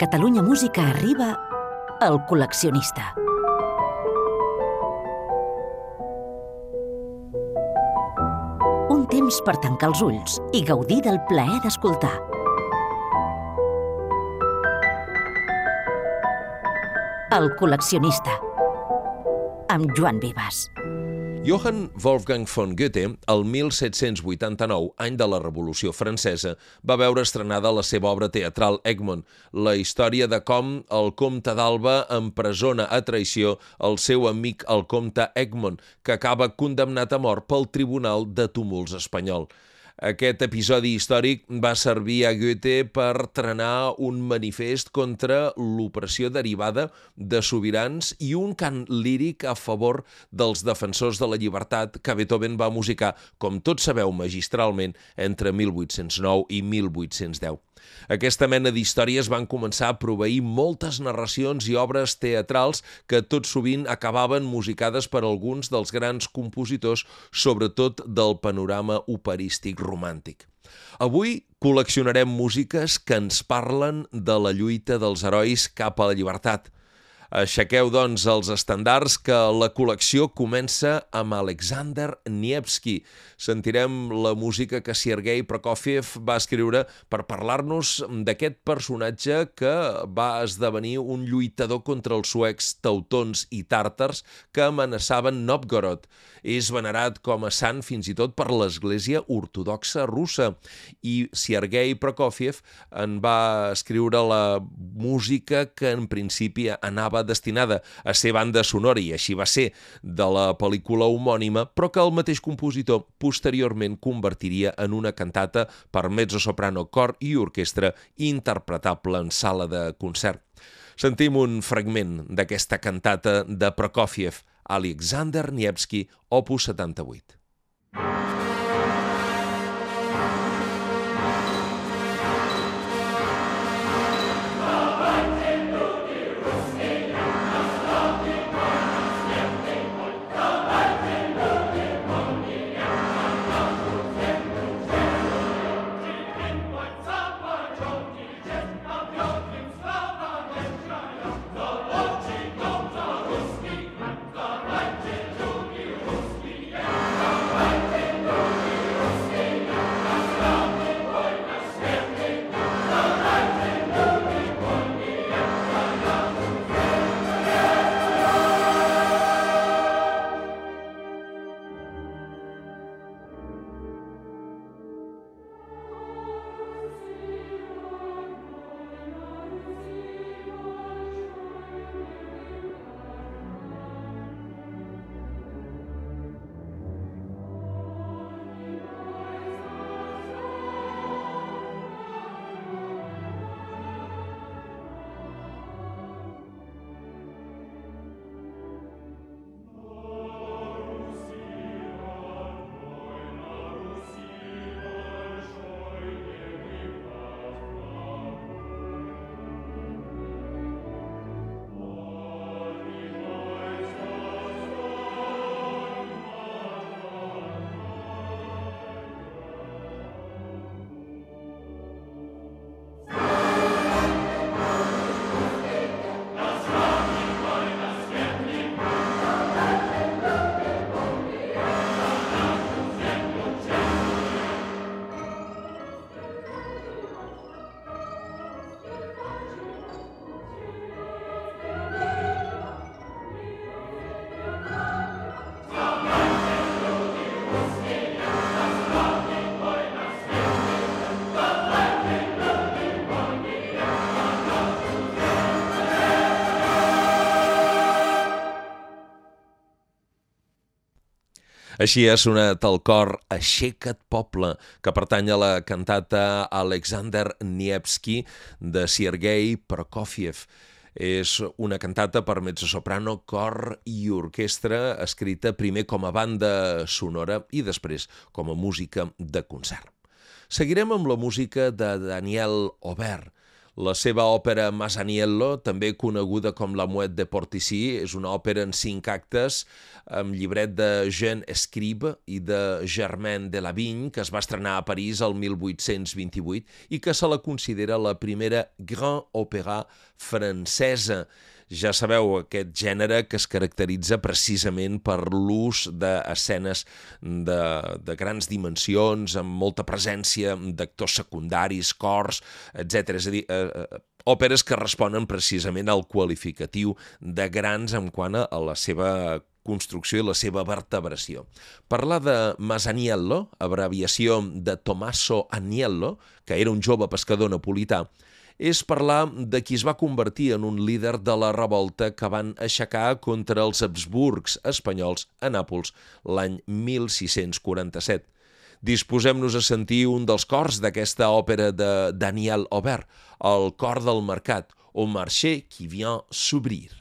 Catalunya Música arriba El col·leccionista. Un temps per tancar els ulls i gaudir del plaer d'escoltar. El col·leccionista. Amb Joan Vives. Johann Wolfgang von Goethe, el 1789, any de la Revolució Francesa, va veure estrenada la seva obra teatral Egmont, la història de com el comte d'Alba empresona a traïció el seu amic el comte Egmont, que acaba condemnat a mort pel Tribunal de Tumults espanyol. Aquest episodi històric va servir a Goethe per trenar un manifest contra l'opressió derivada de sobirans i un cant líric a favor dels defensors de la llibertat que Beethoven va musicar, com tots sabeu magistralment, entre 1809 i 1810. Aquesta mena d'històries van començar a proveir moltes narracions i obres teatrals que tot sovint acabaven musicades per alguns dels grans compositors, sobretot del panorama operístic romàntic. Avui col·leccionarem músiques que ens parlen de la lluita dels herois cap a la llibertat – Aixequeu, doncs, els estandards que la col·lecció comença amb Alexander Nievski. Sentirem la música que Sergei Prokofiev va escriure per parlar-nos d'aquest personatge que va esdevenir un lluitador contra els suecs teutons i tàrtars que amenaçaven Novgorod. És venerat com a sant fins i tot per l'Església Ortodoxa russa i Sergei Prokofiev en va escriure la música que en principi anava estava destinada a ser banda sonora i així va ser de la pel·lícula homònima, però que el mateix compositor posteriorment convertiria en una cantata per mezzo-soprano, cor i orquestra interpretable en sala de concert. Sentim un fragment d'aquesta cantata de Prokofiev, Alexander Nievski, opus 78. Així ha sonat el cor Aixeca't poble, que pertany a la cantata Alexander Nievski de Sergei Prokofiev. És una cantata per mezzosoprano, cor i orquestra, escrita primer com a banda sonora i després com a música de concert. Seguirem amb la música de Daniel Aubert, La seva òpera Masaniello, també coneguda com La Mouette de Portici, és una òpera en cinc actes amb llibret de Jean Escribe i de Germain de la Vigne, que es va estrenar a París el 1828 i que se la considera la primera grand òpera francesa. Ja sabeu, aquest gènere que es caracteritza precisament per l'ús d'escenes de, de grans dimensions, amb molta presència d'actors secundaris, cors, etc. És a dir, eh, eh, òperes que responen precisament al qualificatiu de grans en quant a la seva construcció i la seva vertebració. Parlar de Masaniello, abreviació de Tommaso Agnello, que era un jove pescador napolità, és parlar de qui es va convertir en un líder de la revolta que van aixecar contra els Habsburgs espanyols a Nàpols l'any 1647. Disposem-nos a sentir un dels cors d'aquesta òpera de Daniel Aubert, el cor del mercat, au marché qui vient s'obrir.